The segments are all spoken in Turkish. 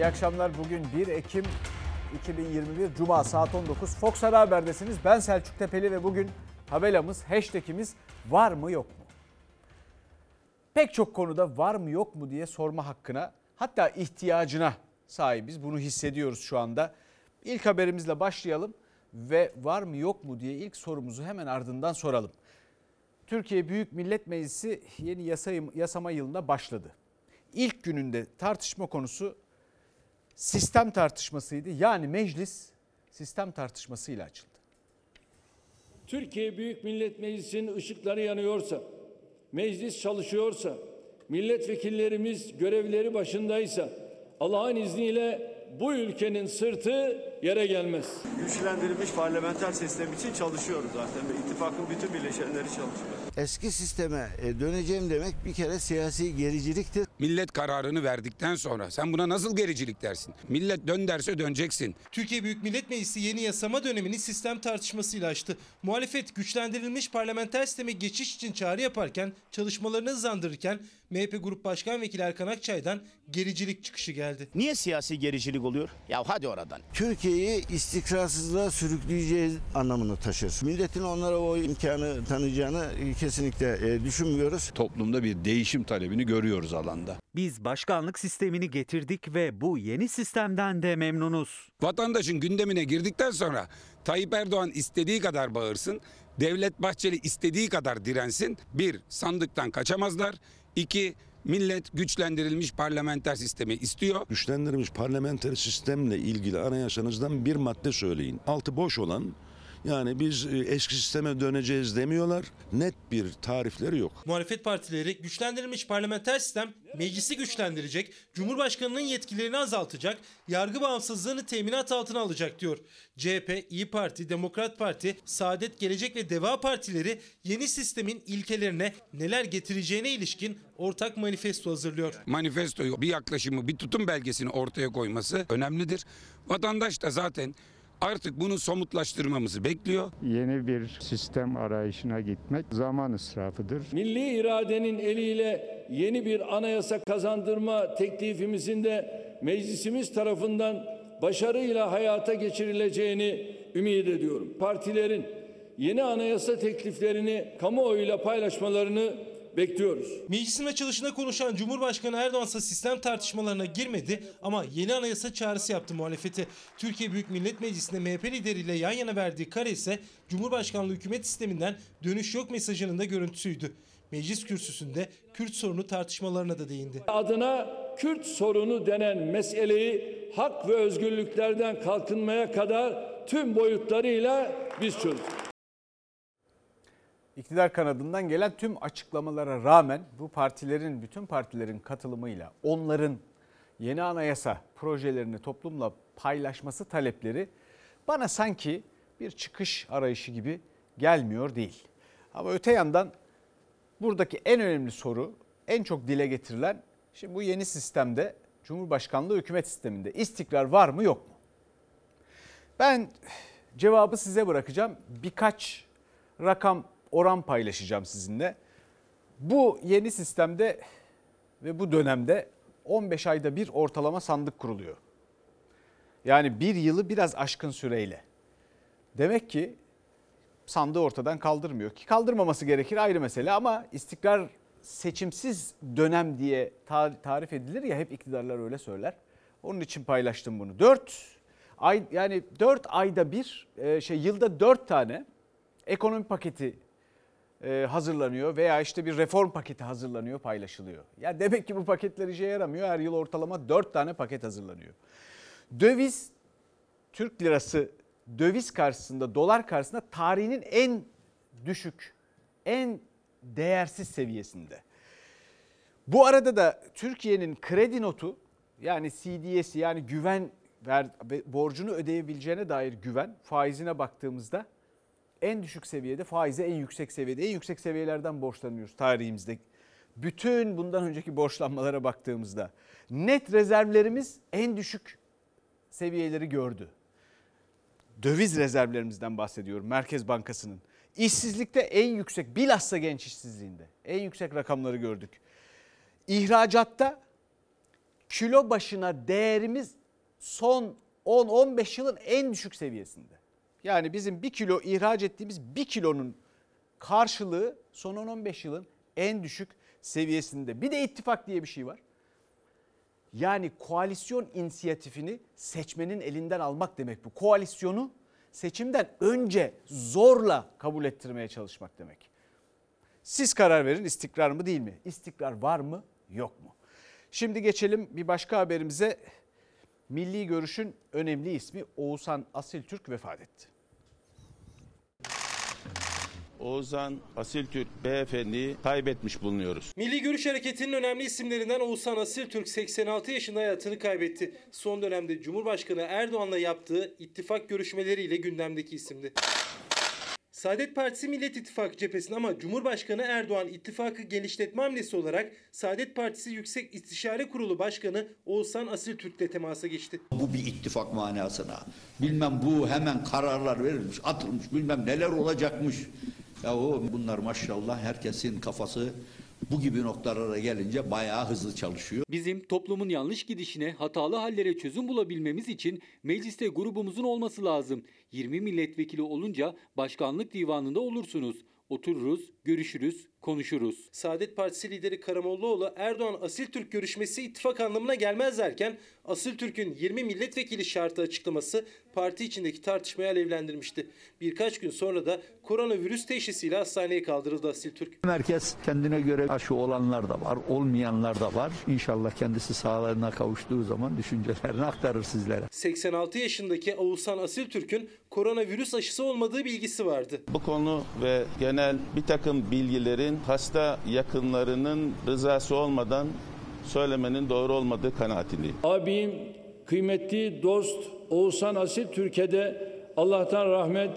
İyi akşamlar. Bugün 1 Ekim 2021 Cuma saat 19 Fox Haber'desiniz. Ben Selçuk Tepeli ve bugün tabelamız, hashtagimiz var mı yok mu? Pek çok konuda var mı yok mu diye sorma hakkına hatta ihtiyacına sahibiz. Bunu hissediyoruz şu anda. İlk haberimizle başlayalım ve var mı yok mu diye ilk sorumuzu hemen ardından soralım. Türkiye Büyük Millet Meclisi yeni yasa, yasama yılında başladı. İlk gününde tartışma konusu sistem tartışmasıydı. Yani meclis sistem tartışmasıyla açıldı. Türkiye Büyük Millet Meclisi'nin ışıkları yanıyorsa, meclis çalışıyorsa, milletvekillerimiz görevleri başındaysa Allah'ın izniyle bu ülkenin sırtı yere gelmez. güçlendirilmiş parlamenter sistem için çalışıyoruz zaten. İttifakın bütün bileşenleri çalışıyor. Eski sisteme e, döneceğim demek bir kere siyasi gericiliktir. Millet kararını verdikten sonra sen buna nasıl gericilik dersin? Millet dön derse döneceksin. Türkiye Büyük Millet Meclisi yeni yasama dönemini sistem tartışmasıyla açtı. Muhalefet güçlendirilmiş parlamenter sisteme geçiş için çağrı yaparken, çalışmalarını hızlandırırken MHP Grup Başkan Vekili Erkan Akçay'dan gericilik çıkışı geldi. Niye siyasi gericilik oluyor? Ya hadi oradan. Türkiye'yi istikrarsızlığa sürükleyeceğiz anlamını taşır. Milletin onlara o imkanı tanıyacağını e, kesinlikle e, düşünmüyoruz. toplumda bir değişim talebini görüyoruz alanda. Biz başkanlık sistemini getirdik ve bu yeni sistemden de memnunuz. Vatandaşın gündemine girdikten sonra Tayyip Erdoğan istediği kadar bağırsın, Devlet Bahçeli istediği kadar dirensin. Bir, sandıktan kaçamazlar. İki, millet güçlendirilmiş parlamenter sistemi istiyor. güçlendirilmiş parlamenter sistemle ilgili anayasanızdan bir madde söyleyin. Altı boş olan yani biz e, eski sisteme döneceğiz demiyorlar. Net bir tarifleri yok. Muhalefet partileri güçlendirilmiş parlamenter sistem meclisi güçlendirecek, Cumhurbaşkanının yetkilerini azaltacak, yargı bağımsızlığını teminat altına alacak diyor. CHP, İyi Parti, Demokrat Parti, Saadet, Gelecek ve Deva Partileri yeni sistemin ilkelerine neler getireceğine ilişkin ortak manifesto hazırlıyor. Manifestoyu, bir yaklaşımı, bir tutum belgesini ortaya koyması önemlidir. Vatandaş da zaten artık bunu somutlaştırmamızı bekliyor. Yeni bir sistem arayışına gitmek zaman israfıdır. Milli iradenin eliyle yeni bir anayasa kazandırma teklifimizin de meclisimiz tarafından başarıyla hayata geçirileceğini ümit ediyorum. Partilerin yeni anayasa tekliflerini kamuoyuyla paylaşmalarını bekliyoruz. Meclisin açılışında konuşan Cumhurbaşkanı Erdoğan ise sistem tartışmalarına girmedi ama yeni anayasa çağrısı yaptı muhalefete. Türkiye Büyük Millet Meclisi'nde MHP lideriyle yan yana verdiği kare ise Cumhurbaşkanlığı hükümet sisteminden dönüş yok mesajının da görüntüsüydü. Meclis kürsüsünde Kürt sorunu tartışmalarına da değindi. Adına Kürt sorunu denen meseleyi hak ve özgürlüklerden kalkınmaya kadar tüm boyutlarıyla biz çözdük. İktidar kanadından gelen tüm açıklamalara rağmen bu partilerin, bütün partilerin katılımıyla onların yeni anayasa projelerini toplumla paylaşması talepleri bana sanki bir çıkış arayışı gibi gelmiyor değil. Ama öte yandan buradaki en önemli soru, en çok dile getirilen şimdi bu yeni sistemde Cumhurbaşkanlığı hükümet sisteminde istikrar var mı yok mu? Ben cevabı size bırakacağım. Birkaç rakam oran paylaşacağım sizinle. Bu yeni sistemde ve bu dönemde 15 ayda bir ortalama sandık kuruluyor. Yani bir yılı biraz aşkın süreyle. Demek ki sandığı ortadan kaldırmıyor ki kaldırmaması gerekir ayrı mesele ama istikrar seçimsiz dönem diye tarif edilir ya hep iktidarlar öyle söyler. Onun için paylaştım bunu. 4 ay yani 4 ayda bir şey yılda 4 tane ekonomi paketi e, hazırlanıyor veya işte bir reform paketi hazırlanıyor, paylaşılıyor. Ya demek ki bu paketler işe yaramıyor. Her yıl ortalama 4 tane paket hazırlanıyor. Döviz, Türk lirası döviz karşısında, dolar karşısında tarihinin en düşük, en değersiz seviyesinde. Bu arada da Türkiye'nin kredi notu yani CDS'i yani güven ver, borcunu ödeyebileceğine dair güven faizine baktığımızda en düşük seviyede, faize en yüksek seviyede, en yüksek seviyelerden borçlanıyoruz tarihimizde. Bütün bundan önceki borçlanmalara baktığımızda net rezervlerimiz en düşük seviyeleri gördü. Döviz rezervlerimizden bahsediyorum Merkez Bankası'nın. İşsizlikte en yüksek, bilhassa genç işsizliğinde en yüksek rakamları gördük. İhracatta kilo başına değerimiz son 10-15 yılın en düşük seviyesinde. Yani bizim 1 kilo ihraç ettiğimiz 1 kilonun karşılığı son 10-15 yılın en düşük seviyesinde. Bir de ittifak diye bir şey var. Yani koalisyon inisiyatifini seçmenin elinden almak demek bu. Koalisyonu seçimden önce zorla kabul ettirmeye çalışmak demek. Siz karar verin istikrar mı değil mi? İstikrar var mı yok mu? Şimdi geçelim bir başka haberimize. Milli Görüş'ün önemli ismi Oğuzhan Asiltürk vefat etti. Oğuzhan Asiltürk beyefendiyi kaybetmiş bulunuyoruz. Milli Görüş Hareketi'nin önemli isimlerinden Oğuzhan Asiltürk 86 yaşında hayatını kaybetti. Son dönemde Cumhurbaşkanı Erdoğan'la yaptığı ittifak görüşmeleriyle gündemdeki isimdi. Saadet Partisi Millet İttifakı cephesinde ama Cumhurbaşkanı Erdoğan ittifakı genişletme hamlesi olarak Saadet Partisi Yüksek İstişare Kurulu Başkanı Oğuzhan Asiltürk'le temasa geçti. Bu bir ittifak manasına. Bilmem bu hemen kararlar verilmiş, atılmış, bilmem neler olacakmış. Ya o bunlar maşallah herkesin kafası bu gibi noktalara gelince bayağı hızlı çalışıyor. Bizim toplumun yanlış gidişine, hatalı hallere çözüm bulabilmemiz için mecliste grubumuzun olması lazım. 20 milletvekili olunca başkanlık divanında olursunuz. Otururuz, görüşürüz, konuşuruz. Saadet Partisi lideri Karamollaoğlu Erdoğan Asiltürk görüşmesi ittifak anlamına gelmez derken Asiltürk'ün 20 milletvekili şartı açıklaması parti içindeki tartışmayı alevlendirmişti. Birkaç gün sonra da koronavirüs teşhisiyle hastaneye kaldırıldı Asiltürk. Herkes kendine göre aşı olanlar da var, olmayanlar da var. İnşallah kendisi sağlığına kavuştuğu zaman düşüncelerini aktarır sizlere. 86 yaşındaki Oğuzhan Asiltürk'ün koronavirüs aşısı olmadığı bilgisi vardı. Bu konu ve genel bir takım bilgilerin hasta yakınlarının rızası olmadan söylemenin doğru olmadığı kanaatindeyim. Abim kıymetli dost Oğuzhan Asil Türkiye'de Allah'tan rahmet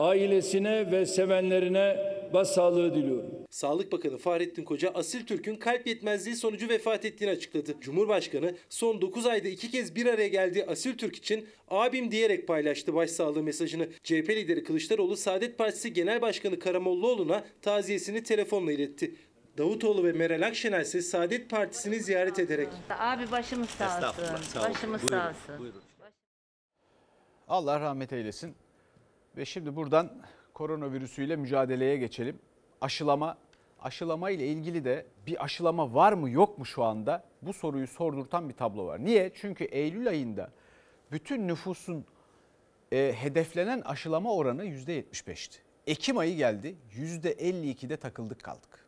ailesine ve sevenlerine başsağlığı diliyorum. Sağlık Bakanı Fahrettin Koca Asil Türk'ün kalp yetmezliği sonucu vefat ettiğini açıkladı. Cumhurbaşkanı son 9 ayda iki kez bir araya geldiği Asil Türk için abim diyerek paylaştı başsağlığı mesajını. CHP lideri Kılıçdaroğlu Saadet Partisi Genel Başkanı Karamollaoğlu'na taziyesini telefonla iletti. Davutoğlu ve Meral Akşener ise Saadet Partisi'ni ziyaret ederek Abi başımız sağ olsun. Başımız sağ olsun. Allah rahmet eylesin. Ve şimdi buradan koronavirüsüyle mücadeleye geçelim. Aşılama, aşılama ile ilgili de bir aşılama var mı yok mu şu anda? Bu soruyu sordurtan bir tablo var. Niye? Çünkü Eylül ayında bütün nüfusun e, hedeflenen aşılama oranı %75'ti. Ekim ayı geldi %52'de takıldık kaldık.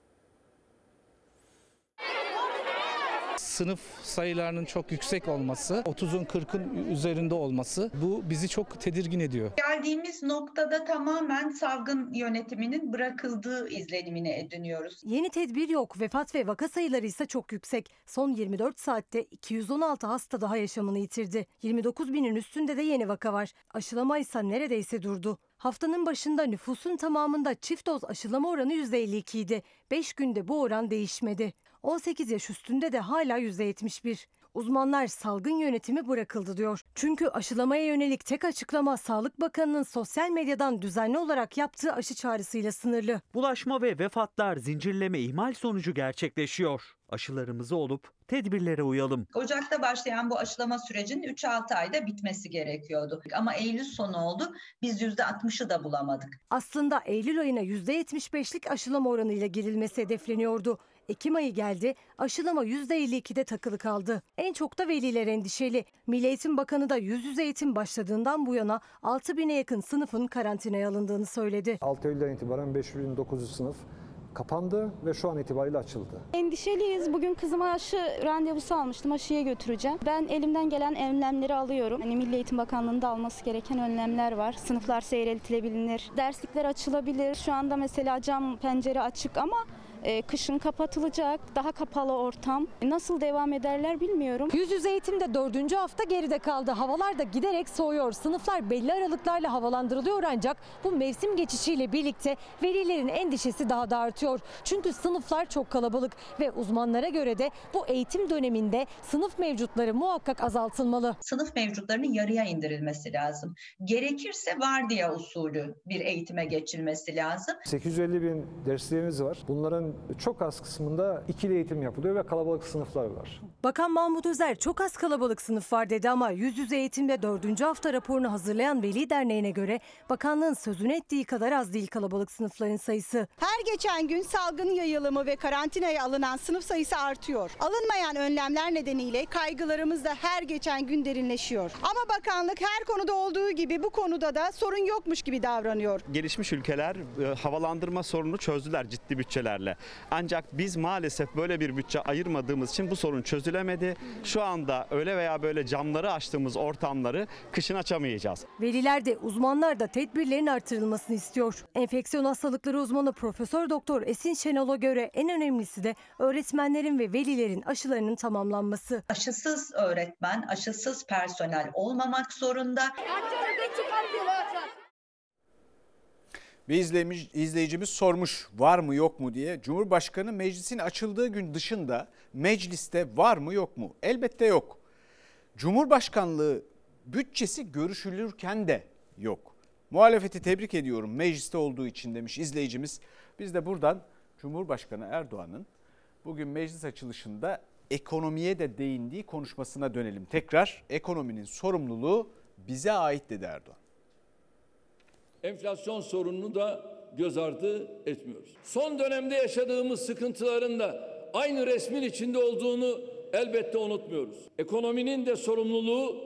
Sınıf sayılarının çok yüksek olması, 30'un 40'ın üzerinde olması bu bizi çok tedirgin ediyor. Geldiğimiz noktada tamamen salgın yönetiminin bırakıldığı izlenimini ediniyoruz. Yeni tedbir yok. Vefat ve vaka sayıları ise çok yüksek. Son 24 saatte 216 hasta daha yaşamını yitirdi. 29 binin üstünde de yeni vaka var. Aşılama ise neredeyse durdu. Haftanın başında nüfusun tamamında çift doz aşılama oranı %52 idi. 5 günde bu oran değişmedi. 18 yaş üstünde de hala %71. Uzmanlar salgın yönetimi bırakıldı diyor. Çünkü aşılamaya yönelik tek açıklama Sağlık Bakanı'nın sosyal medyadan düzenli olarak yaptığı aşı çağrısıyla sınırlı. Bulaşma ve vefatlar zincirleme ihmal sonucu gerçekleşiyor. Aşılarımızı olup tedbirlere uyalım. Ocak'ta başlayan bu aşılama sürecinin 3-6 ayda bitmesi gerekiyordu. Ama Eylül sonu oldu. Biz %60'ı da bulamadık. Aslında Eylül ayına %75'lik aşılama oranıyla girilmesi hedefleniyordu. Ekim ayı geldi, aşılama %52'de takılı kaldı. En çok da veliler endişeli. Milli Eğitim Bakanı da yüz yüze eğitim başladığından bu yana 6 bine yakın sınıfın karantinaya alındığını söyledi. 6 Eylül'den itibaren 5900 sınıf kapandı ve şu an itibariyle açıldı. Endişeliyiz. Bugün kızıma aşı randevusu almıştım. Aşıya götüreceğim. Ben elimden gelen önlemleri alıyorum. Hani Milli Eğitim Bakanlığı'nda alması gereken önlemler var. Sınıflar seyreltilebilir. Derslikler açılabilir. Şu anda mesela cam pencere açık ama e, kışın kapatılacak, daha kapalı ortam. Nasıl devam ederler bilmiyorum. Yüz yüze eğitimde dördüncü hafta geride kaldı. Havalar da giderek soğuyor. Sınıflar belli aralıklarla havalandırılıyor ancak bu mevsim geçişiyle birlikte velilerin endişesi daha da artıyor. Çünkü sınıflar çok kalabalık ve uzmanlara göre de bu eğitim döneminde sınıf mevcutları muhakkak azaltılmalı. Sınıf mevcutlarının yarıya indirilmesi lazım. Gerekirse vardiya usulü bir eğitime geçilmesi lazım. 850 bin dersliğimiz var. Bunların çok az kısmında ikili eğitim yapılıyor ve kalabalık sınıflar var. Bakan Mahmut Özer çok az kalabalık sınıf var dedi ama yüz yüze eğitimde dördüncü hafta raporunu hazırlayan Veli Derneği'ne göre bakanlığın sözünü ettiği kadar az değil kalabalık sınıfların sayısı. Her geçen gün salgın yayılımı ve karantinaya alınan sınıf sayısı artıyor. Alınmayan önlemler nedeniyle kaygılarımız da her geçen gün derinleşiyor. Ama bakanlık her konuda olduğu gibi bu konuda da sorun yokmuş gibi davranıyor. Gelişmiş ülkeler e, havalandırma sorununu çözdüler ciddi bütçelerle. Ancak biz maalesef böyle bir bütçe ayırmadığımız için bu sorun çözülemedi. Şu anda öyle veya böyle camları açtığımız ortamları kışın açamayacağız. Veliler de uzmanlar da tedbirlerin artırılmasını istiyor. Enfeksiyon hastalıkları uzmanı Profesör Doktor Esin Şenol'a göre en önemlisi de öğretmenlerin ve velilerin aşılarının tamamlanması. Aşısız öğretmen, aşısız personel olmamak zorunda. Bir izleyici, izleyicimiz sormuş var mı yok mu diye. Cumhurbaşkanı meclisin açıldığı gün dışında mecliste var mı yok mu? Elbette yok. Cumhurbaşkanlığı bütçesi görüşülürken de yok. Muhalefeti tebrik ediyorum mecliste olduğu için demiş izleyicimiz. Biz de buradan Cumhurbaşkanı Erdoğan'ın bugün meclis açılışında ekonomiye de değindiği konuşmasına dönelim. Tekrar ekonominin sorumluluğu bize ait dedi Erdoğan enflasyon sorununu da göz ardı etmiyoruz. Son dönemde yaşadığımız sıkıntıların da aynı resmin içinde olduğunu elbette unutmuyoruz. Ekonominin de sorumluluğu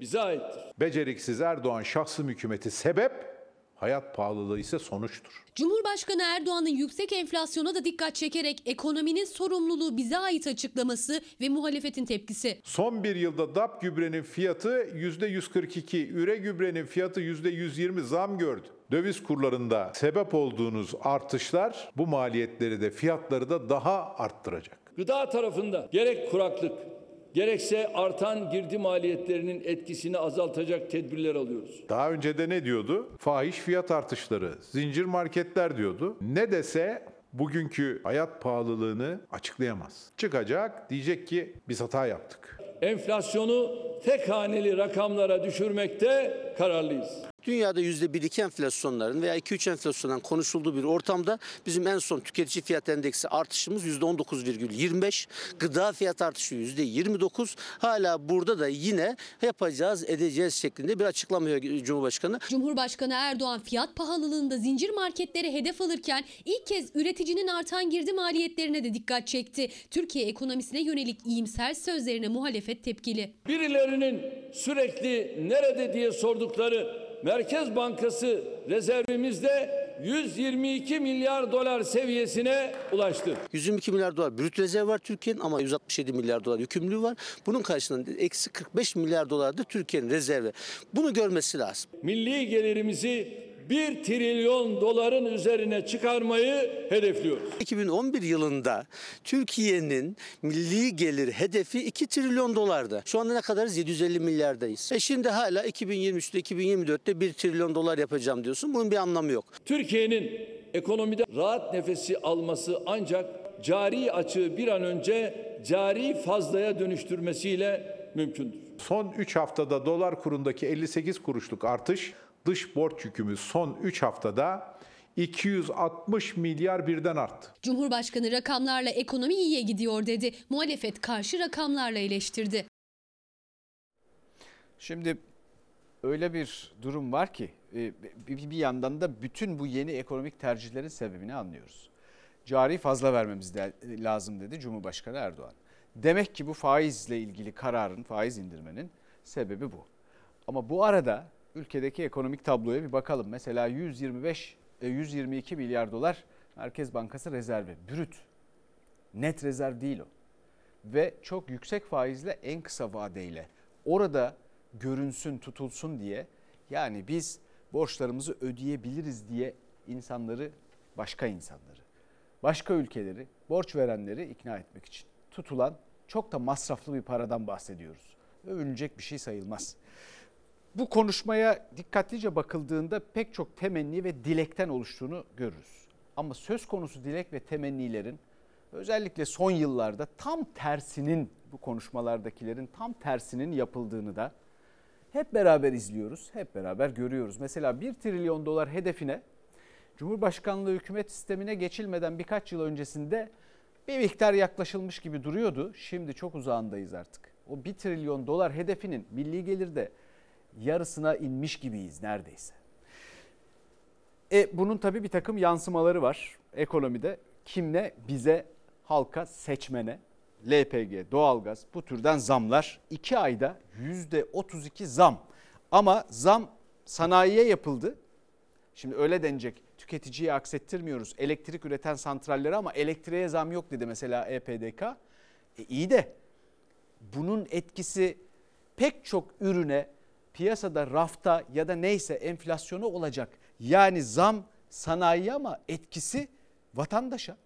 bize aittir. Beceriksiz Erdoğan şahsım hükümeti sebep, hayat pahalılığı ise sonuçtur. Cumhurbaşkanı Erdoğan'ın yüksek enflasyona da dikkat çekerek ekonominin sorumluluğu bize ait açıklaması ve muhalefetin tepkisi. Son bir yılda DAP gübrenin fiyatı %142, üre gübrenin fiyatı %120 zam gördü. Döviz kurlarında sebep olduğunuz artışlar bu maliyetleri de fiyatları da daha arttıracak. Gıda tarafında gerek kuraklık gerekse artan girdi maliyetlerinin etkisini azaltacak tedbirler alıyoruz. Daha önce de ne diyordu? Fahiş fiyat artışları, zincir marketler diyordu. Ne dese bugünkü hayat pahalılığını açıklayamaz. Çıkacak diyecek ki biz hata yaptık. Enflasyonu tek haneli rakamlara düşürmekte kararlıyız. Dünyada %1-2 enflasyonların veya 2-3 enflasyondan konuşulduğu bir ortamda bizim en son tüketici fiyat endeksi artışımız %19,25. Gıda fiyat artışı %29. Hala burada da yine yapacağız edeceğiz şeklinde bir açıklama yapıyor Cumhurbaşkanı. Cumhurbaşkanı Erdoğan fiyat pahalılığında zincir marketlere hedef alırken ilk kez üreticinin artan girdi maliyetlerine de dikkat çekti. Türkiye ekonomisine yönelik iyimser sözlerine muhalefet tepkili. Birilerinin sürekli nerede diye sordukları Merkez Bankası rezervimizde 122 milyar dolar seviyesine ulaştı. 122 milyar dolar brüt rezerv var Türkiye'nin ama 167 milyar dolar yükümlülüğü var. Bunun karşılığında eksi 45 milyar dolar da Türkiye'nin rezervi. Bunu görmesi lazım. Milli gelirimizi 1 trilyon doların üzerine çıkarmayı hedefliyoruz. 2011 yılında Türkiye'nin milli gelir hedefi 2 trilyon dolardı. Şu anda ne kadarız? 750 milyardayız. E şimdi hala 2023'te 2024'te 1 trilyon dolar yapacağım diyorsun. Bunun bir anlamı yok. Türkiye'nin ekonomide rahat nefesi alması ancak cari açığı bir an önce cari fazlaya dönüştürmesiyle mümkündür. Son 3 haftada dolar kurundaki 58 kuruşluk artış dış borç yükümüz son 3 haftada 260 milyar birden arttı. Cumhurbaşkanı rakamlarla ekonomi iyiye gidiyor dedi. Muhalefet karşı rakamlarla eleştirdi. Şimdi öyle bir durum var ki e, bir yandan da bütün bu yeni ekonomik tercihlerin sebebini anlıyoruz. Cari fazla vermemiz lazım dedi Cumhurbaşkanı Erdoğan. Demek ki bu faizle ilgili kararın, faiz indirmenin sebebi bu. Ama bu arada ülkedeki ekonomik tabloya bir bakalım. Mesela 125 122 e, milyar dolar Merkez Bankası rezervi. Brüt. Net rezerv değil o. Ve çok yüksek faizle en kısa vadeyle orada görünsün, tutulsun diye yani biz borçlarımızı ödeyebiliriz diye insanları, başka insanları, başka ülkeleri, borç verenleri ikna etmek için tutulan çok da masraflı bir paradan bahsediyoruz. Övünecek bir şey sayılmaz. Bu konuşmaya dikkatlice bakıldığında pek çok temenni ve dilekten oluştuğunu görürüz. Ama söz konusu dilek ve temennilerin özellikle son yıllarda tam tersinin bu konuşmalardakilerin tam tersinin yapıldığını da hep beraber izliyoruz, hep beraber görüyoruz. Mesela 1 trilyon dolar hedefine Cumhurbaşkanlığı hükümet sistemine geçilmeden birkaç yıl öncesinde bir miktar yaklaşılmış gibi duruyordu. Şimdi çok uzağındayız artık. O 1 trilyon dolar hedefinin milli gelirde yarısına inmiş gibiyiz neredeyse. E, bunun tabii bir takım yansımaları var ekonomide. Kimle? Bize, halka, seçmene, LPG, doğalgaz bu türden zamlar 2 ayda %32 zam. Ama zam sanayiye yapıldı. Şimdi öyle denecek tüketiciyi aksettirmiyoruz. Elektrik üreten santrallere ama elektriğe zam yok dedi mesela EPDK. E iyi de bunun etkisi pek çok ürüne piyasada rafta ya da neyse enflasyonu olacak. Yani zam sanayi ama etkisi vatandaşa.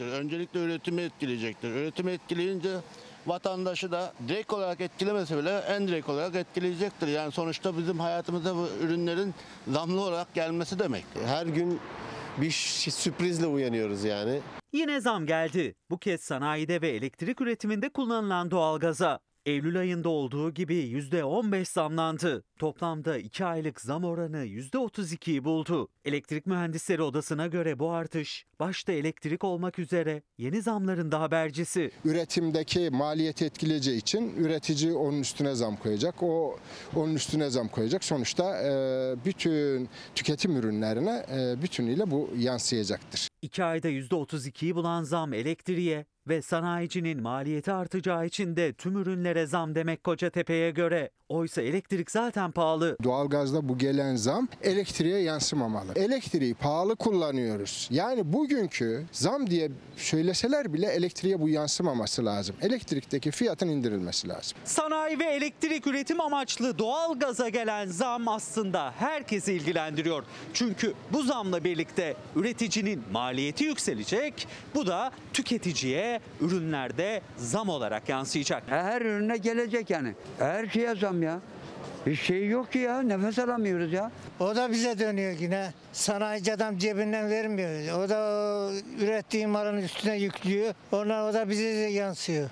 Öncelikle üretimi etkileyecektir. Üretimi etkileyince vatandaşı da direkt olarak etkilemese bile en direkt olarak etkileyecektir. Yani sonuçta bizim hayatımıza bu ürünlerin zamlı olarak gelmesi demek. Her gün bir sürprizle uyanıyoruz yani. Yine zam geldi. Bu kez sanayide ve elektrik üretiminde kullanılan doğalgaza. Eylül ayında olduğu gibi %15 zamlandı. Toplamda 2 aylık zam oranı %32'yi buldu. Elektrik Mühendisleri Odası'na göre bu artış başta elektrik olmak üzere yeni zamların da habercisi. Üretimdeki maliyeti etkileyeceği için üretici onun üstüne zam koyacak. O onun üstüne zam koyacak. Sonuçta e, bütün tüketim ürünlerine e, bütünüyle bu yansıyacaktır. 2 ayda %32'yi bulan zam elektriğe ve sanayicinin maliyeti artacağı için de tüm ürünlere zam demek Kocatepe'ye göre. Oysa elektrik zaten pahalı. Doğalgazda bu gelen zam elektriğe yansımamalı. Elektriği pahalı kullanıyoruz. Yani bugünkü zam diye söyleseler bile elektriğe bu yansımaması lazım. Elektrikteki fiyatın indirilmesi lazım. Sanayi ve elektrik üretim amaçlı doğalgaza gelen zam aslında herkesi ilgilendiriyor. Çünkü bu zamla birlikte üreticinin maliyeti yükselecek. Bu da tüketiciye ürünlerde zam olarak yansıyacak. Her ürüne gelecek yani. Her şeye zam ya. Bir şey yok ki ya. Nefes alamıyoruz ya. O da bize dönüyor yine. Sanayici adam cebinden vermiyor. O da ürettiği malın üstüne yüklüyor. Onlar o da bize yansıyor.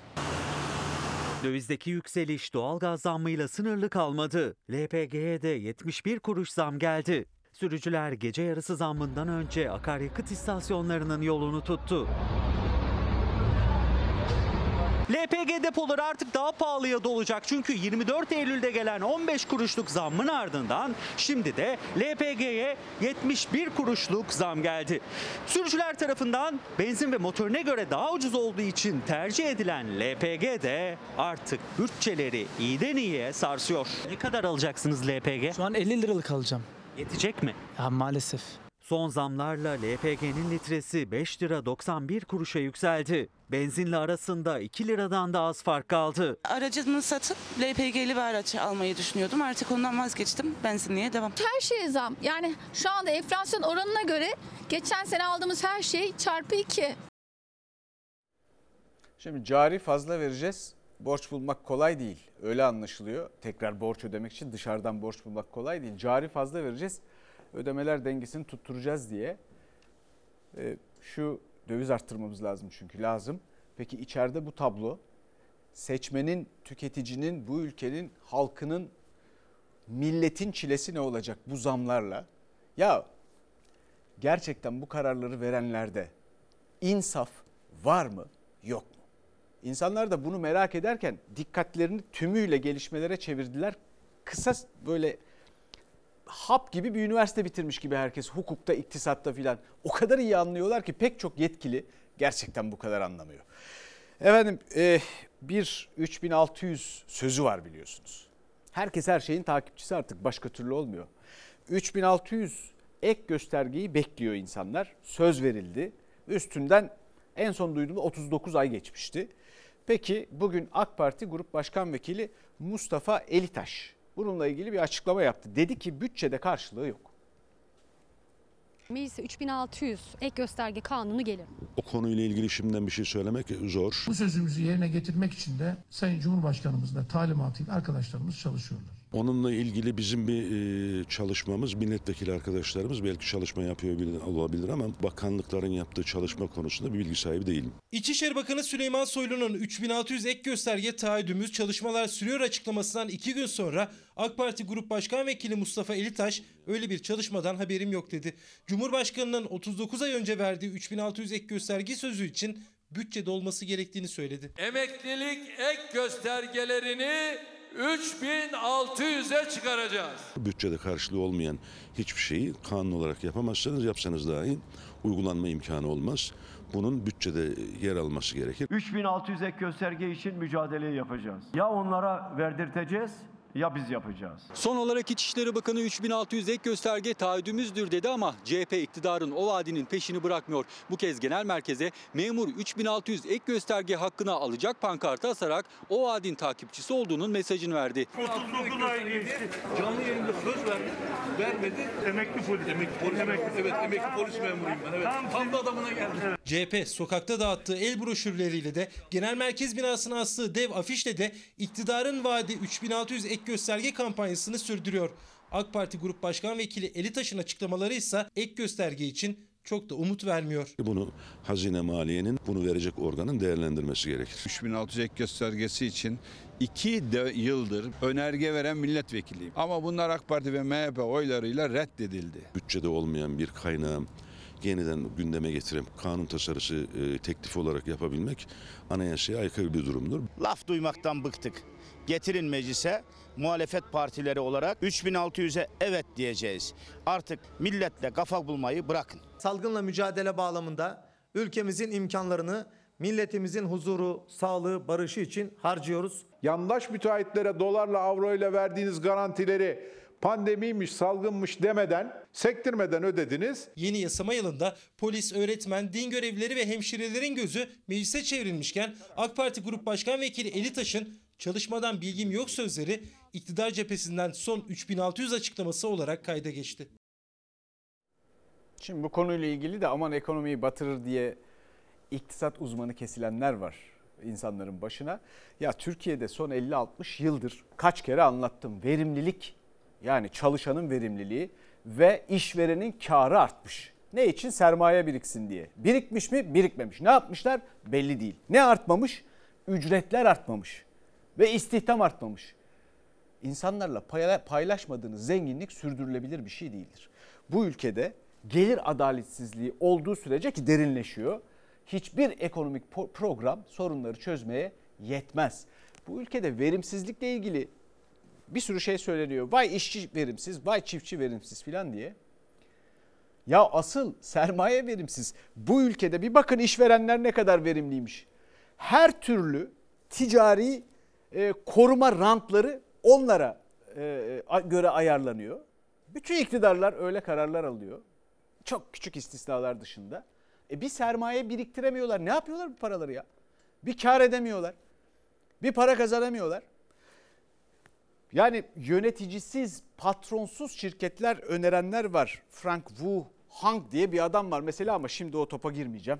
Dövizdeki yükseliş doğalgaz zammıyla sınırlı kalmadı. LPG'ye de 71 kuruş zam geldi. Sürücüler gece yarısı zammından önce akaryakıt istasyonlarının yolunu tuttu. LPG depoları artık daha pahalıya dolacak çünkü 24 Eylül'de gelen 15 kuruşluk zammın ardından şimdi de LPG'ye 71 kuruşluk zam geldi. Sürücüler tarafından benzin ve motorine göre daha ucuz olduğu için tercih edilen LPG de artık bütçeleri iyiden iyiye sarsıyor. Ne kadar alacaksınız LPG? Şu an 50 liralık alacağım. Yetecek mi? Ya maalesef. Son zamlarla LPG'nin litresi 5 lira 91 kuruşa yükseldi. Benzinle arasında 2 liradan da az fark kaldı. Aracımı satıp LPG'li bir araç almayı düşünüyordum. Artık ondan vazgeçtim. Benzinliğe devam. Her şeye zam. Yani şu anda enflasyon oranına göre geçen sene aldığımız her şey çarpı 2. Şimdi cari fazla vereceğiz. Borç bulmak kolay değil. Öyle anlaşılıyor. Tekrar borç ödemek için dışarıdan borç bulmak kolay değil. Cari fazla vereceğiz. Ödemeler dengesini tutturacağız diye. E, şu döviz arttırmamız lazım çünkü lazım. Peki içeride bu tablo seçmenin, tüketicinin, bu ülkenin, halkının, milletin çilesi ne olacak bu zamlarla? Ya gerçekten bu kararları verenlerde insaf var mı, yok mu? İnsanlar da bunu merak ederken dikkatlerini tümüyle gelişmelere çevirdiler. Kısa böyle hap gibi bir üniversite bitirmiş gibi herkes hukukta, iktisatta filan. O kadar iyi anlıyorlar ki pek çok yetkili gerçekten bu kadar anlamıyor. Efendim e, bir 3600 sözü var biliyorsunuz. Herkes her şeyin takipçisi artık başka türlü olmuyor. 3600 ek göstergeyi bekliyor insanlar. Söz verildi. Üstünden en son duyduğumda 39 ay geçmişti. Peki bugün AK Parti Grup Başkan Vekili Mustafa Elitaş bununla ilgili bir açıklama yaptı. Dedi ki bütçede karşılığı yok. Meclise 3600 ek gösterge kanunu gelir. O konuyla ilgili şimdiden bir şey söylemek zor. Bu sözümüzü yerine getirmek için de Sayın Cumhurbaşkanımızla talimatıyla arkadaşlarımız çalışıyorlar. Onunla ilgili bizim bir e, çalışmamız, milletvekili arkadaşlarımız belki çalışma yapıyor bil- olabilir ama bakanlıkların yaptığı çalışma konusunda bir bilgi sahibi değilim. İçişleri Bakanı Süleyman Soylu'nun 3600 ek gösterge taahhüdümüz çalışmalar sürüyor açıklamasından iki gün sonra AK Parti Grup Başkan Vekili Mustafa Elitaş öyle bir çalışmadan haberim yok dedi. Cumhurbaşkanının 39 ay önce verdiği 3600 ek gösterge sözü için bütçede olması gerektiğini söyledi. Emeklilik ek göstergelerini 3600'e çıkaracağız. Bütçede karşılığı olmayan hiçbir şeyi kanun olarak yapamazsanız yapsanız dahi uygulanma imkanı olmaz. Bunun bütçede yer alması gerekir. 3600 ek gösterge için mücadele yapacağız. Ya onlara verdirteceğiz ya biz yapacağız. Son olarak İçişleri Bakanı 3600 ek gösterge taahhüdümüzdür dedi ama CHP iktidarın o vaadinin peşini bırakmıyor. Bu kez genel merkeze memur 3600 ek gösterge hakkına alacak pankartı asarak o vaadin takipçisi olduğunun mesajını verdi. 39 ay geçti. Canlı yayında söz verdi. Vermedi. Emekli polis. Emekli polis. Evet emekli polis memuruyum ben. Evet. Tam da adamına geldi. CHP sokakta dağıttığı el broşürleriyle de genel merkez binasına astığı dev afişle de iktidarın vaadi 3600 ek gösterge kampanyasını sürdürüyor. AK Parti Grup Başkan Vekili Elitaş'ın açıklamaları ise ek gösterge için çok da umut vermiyor. Bunu hazine maliyenin bunu verecek organın değerlendirmesi gerekir. 3600 ek göstergesi için iki de yıldır önerge veren milletvekiliyim. Ama bunlar AK Parti ve MHP oylarıyla reddedildi. Bütçede olmayan bir kaynağı yeniden gündeme getirip kanun tasarısı e, teklif olarak yapabilmek anayasaya aykırı bir durumdur. Laf duymaktan bıktık. Getirin meclise muhalefet partileri olarak 3600'e evet diyeceğiz. Artık milletle kafa bulmayı bırakın. Salgınla mücadele bağlamında ülkemizin imkanlarını milletimizin huzuru, sağlığı, barışı için harcıyoruz. Yandaş müteahhitlere dolarla avroyla verdiğiniz garantileri pandemiymiş, salgınmış demeden, sektirmeden ödediniz. Yeni yasama yılında polis, öğretmen, din görevlileri ve hemşirelerin gözü meclise çevrilmişken AK Parti Grup Başkan Vekili Elitaş'ın çalışmadan bilgim yok sözleri iktidar cephesinden son 3600 açıklaması olarak kayda geçti. Şimdi bu konuyla ilgili de aman ekonomiyi batırır diye iktisat uzmanı kesilenler var insanların başına. Ya Türkiye'de son 50-60 yıldır kaç kere anlattım. Verimlilik yani çalışanın verimliliği ve işverenin karı artmış. Ne için? Sermaye biriksin diye. Birikmiş mi? Birikmemiş. Ne yapmışlar? Belli değil. Ne artmamış? Ücretler artmamış. Ve istihdam artmamış. İnsanlarla paylaşmadığınız zenginlik sürdürülebilir bir şey değildir. Bu ülkede gelir adaletsizliği olduğu sürece ki derinleşiyor. Hiçbir ekonomik program sorunları çözmeye yetmez. Bu ülkede verimsizlikle ilgili bir sürü şey söyleniyor. Vay işçi verimsiz, vay çiftçi verimsiz filan diye. Ya asıl sermaye verimsiz. Bu ülkede bir bakın işverenler ne kadar verimliymiş. Her türlü ticari e, koruma rantları onlara e, göre ayarlanıyor. Bütün iktidarlar öyle kararlar alıyor. Çok küçük istisnalar dışında. E bir sermaye biriktiremiyorlar. Ne yapıyorlar bu paraları ya? Bir kar edemiyorlar. Bir para kazanamıyorlar. Yani yöneticisiz, patronsuz şirketler önerenler var. Frank Wu Hang diye bir adam var mesela ama şimdi o topa girmeyeceğim.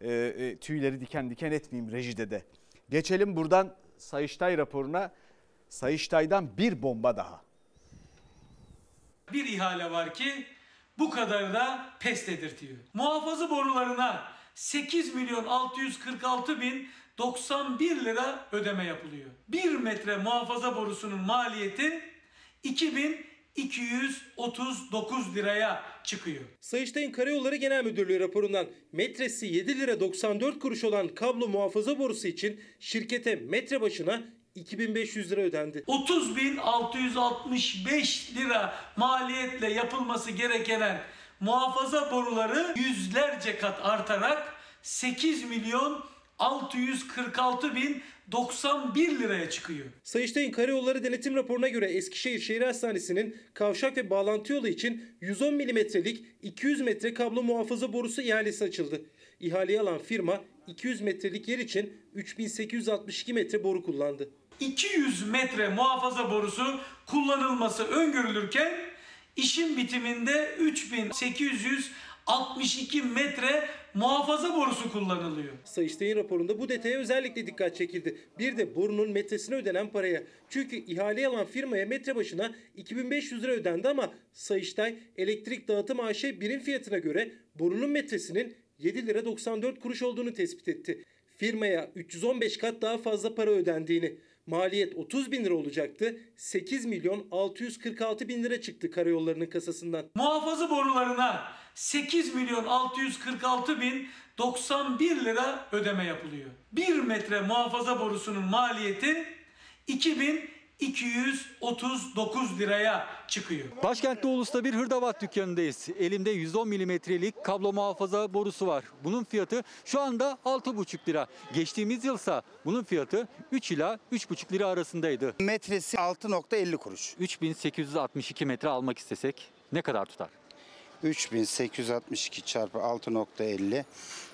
E, e, tüyleri diken diken etmeyeyim rejide de. Geçelim buradan Sayıştay raporuna. Sayıştay'dan bir bomba daha. Bir ihale var ki bu kadar da pes dedirtiyor. Muhafaza borularına 8 milyon 646 bin 91 lira ödeme yapılıyor. 1 metre muhafaza borusunun maliyeti 2239 liraya çıkıyor. Sayıştay'ın Karayolları Genel Müdürlüğü raporundan metresi 7 lira 94 kuruş olan kablo muhafaza borusu için şirkete metre başına 2500 lira ödendi. 30.665 lira maliyetle yapılması gereken muhafaza boruları yüzlerce kat artarak 8 milyon 646 bin 91 liraya çıkıyor. Sayıştay'ın Karayolları Denetim raporuna göre Eskişehir Şehir Hastanesi'nin kavşak ve bağlantı yolu için 110 milimetrelik 200 metre kablo muhafaza borusu ihalesi açıldı. İhaleyi alan firma 200 metrelik yer için 3862 metre boru kullandı. 200 metre muhafaza borusu kullanılması öngörülürken işin bitiminde 3800 62 metre muhafaza borusu kullanılıyor. Sayıştay'ın raporunda bu detaya özellikle dikkat çekildi. Bir de borunun metresine ödenen paraya. Çünkü ihale alan firmaya metre başına 2500 lira ödendi ama Sayıştay elektrik dağıtım AŞ birim fiyatına göre borunun metresinin 7 lira 94 kuruş olduğunu tespit etti. Firmaya 315 kat daha fazla para ödendiğini, maliyet 30 bin lira olacaktı, 8 milyon 646 bin lira çıktı karayollarının kasasından. Muhafaza borularına 8 milyon 646 bin 91 lira ödeme yapılıyor. 1 metre muhafaza borusunun maliyeti 2239 liraya çıkıyor. Başkentte Ulus'ta bir hırdavat dükkanındayız. Elimde 110 milimetrelik kablo muhafaza borusu var. Bunun fiyatı şu anda 6,5 lira. Geçtiğimiz yılsa bunun fiyatı 3 ila 3,5 lira arasındaydı. Metresi 6.50 kuruş. 3862 metre almak istesek ne kadar tutar? 3862 çarpı 6.50